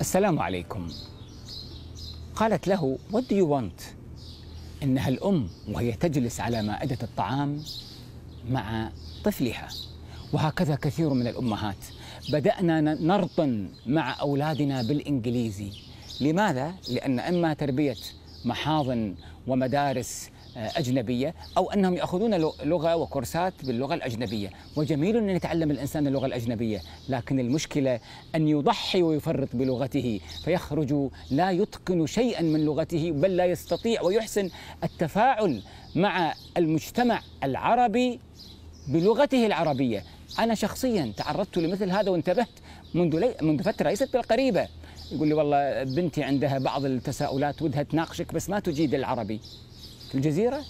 السلام عليكم. قالت له what do you want? إنها الأم وهي تجلس على مائدة الطعام مع طفلها. وهكذا كثير من الأمهات. بدأنا نرطن مع أولادنا بالإنجليزي. لماذا؟ لأن إما تربية محاضن ومدارس أجنبية أو أنهم يأخذون لغة وكورسات باللغة الأجنبية. وجميل أن يتعلم الإنسان اللغة الأجنبية لكن المشكلة أن يضحي ويفرط بلغته فيخرج لا يتقن شيئا من لغته بل لا يستطيع ويحسن التفاعل مع المجتمع العربي بلغته العربية. أنا شخصيا تعرضت لمثل هذا وانتبهت منذ لي... منذ فترة ليست بالقريبة. يقول لي والله بنتي عندها بعض التساؤلات ودها تناقشك بس ما تجيد العربي. في الجزيرة؟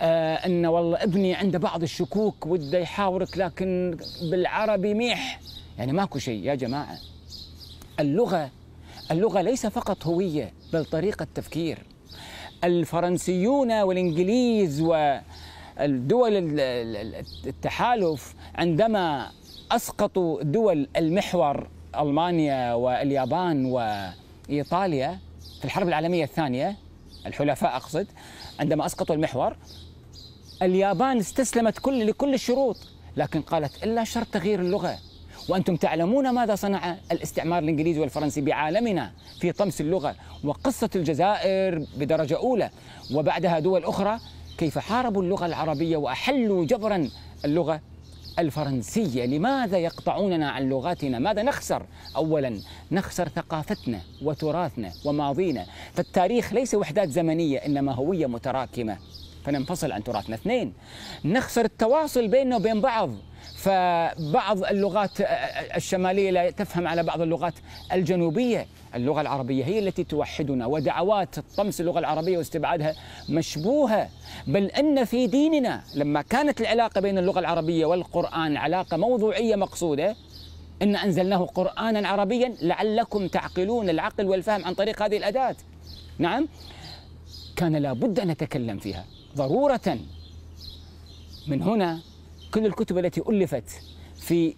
آه أن والله ابني عنده بعض الشكوك وده يحاورك لكن بالعربي ميح. يعني ماكو شيء يا جماعة. اللغة اللغة ليس فقط هوية بل طريقة تفكير. الفرنسيون والإنجليز والدول التحالف عندما أسقطوا دول المحور ألمانيا واليابان وإيطاليا في الحرب العالمية الثانية الحلفاء أقصد عندما أسقطوا المحور اليابان استسلمت كل لكل الشروط لكن قالت إلا شرط تغيير اللغة. وأنتم تعلمون ماذا صنع الاستعمار الإنجليزي والفرنسي بعالمنا في طمس اللغة وقصة الجزائر بدرجة أولى. وبعدها دول أخرى كيف حاربوا اللغة العربية وأحلوا جبرا اللغة الفرنسية. لماذا يقطعوننا عن لغاتنا؟ ماذا نخسر؟ أولا نخسر ثقافتنا وتراثنا وماضينا. فالتاريخ ليس وحدات زمنية إنما هوية متراكمة. فننفصل عن تراثنا. اثنين نخسر التواصل بيننا وبين بعض. فبعض اللغات الشمالية لا تفهم على بعض اللغات الجنوبية. اللغة العربية هي التي توحدنا ودعوات طمس اللغة العربية واستبعادها مشبوهة. بل أن في ديننا لما كانت العلاقة بين اللغة العربية والقرآن علاقة موضوعية مقصودة إن أنزلناه قرآنا عربيا لعلكم تعقلون العقل والفهم عن طريق هذه الأداة. نعم؟ كان لابد أن نتكلم فيها ضرورة. من هنا كل الكتب التي ألفت في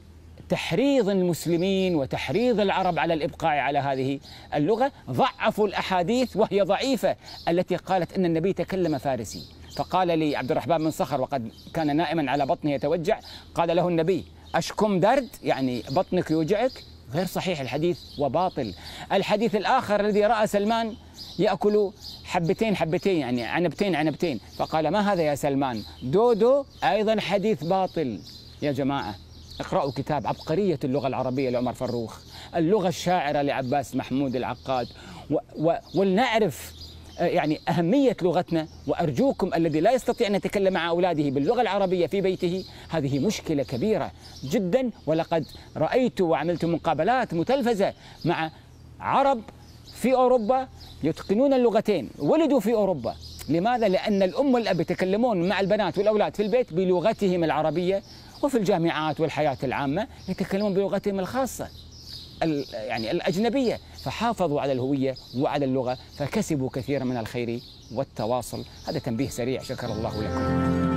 تحريض المسلمين وتحريض العرب على الإبقاء على هذه اللغة ضعفوا الأحاديث وهي ضعيفة التي قالت أن النبي تكلم فارسي. فقال لي عبد الرحمن بن صخر وقد كان نائما على بطنه يتوجع قال له النبي أشكم درد؟ يعني بطنك يوجعك. غير صحيح الحديث وباطل. الحديث الآخر الذي رأى سلمان يأكل حبتين حبتين يعني عنبتين عنبتين. فقال ما هذا يا سلمان؟ دودو أيضا حديث باطل. يا جماعة اقرأوا كتاب عبقرية اللغة العربية لعمر فروخ اللغة الشاعرة لعباس محمود العقاد و و ولنعرف يعني أهمية لغتنا وأرجوكم الذي لا يستطيع أن يتكلم مع أولاده باللغة العربية في بيته هذه مشكلة كبيرة جدا. ولقد رأيت وعملت مقابلات متلفزة مع عرب في أوروبا يتقنون اللغتين ولدوا في أوروبا. لماذا؟ لأن الأم والأب يتكلمون مع البنات والأولاد في البيت بلغتهم العربية وفي الجامعات والحياة العامة يتكلمون بلغتهم الخاصة يعني الأجنبية. فحافظوا على الهوية وعلى اللغة فكسبوا كثيرا من الخير والتواصل. هذا تنبيه سريع شكر الله لكم.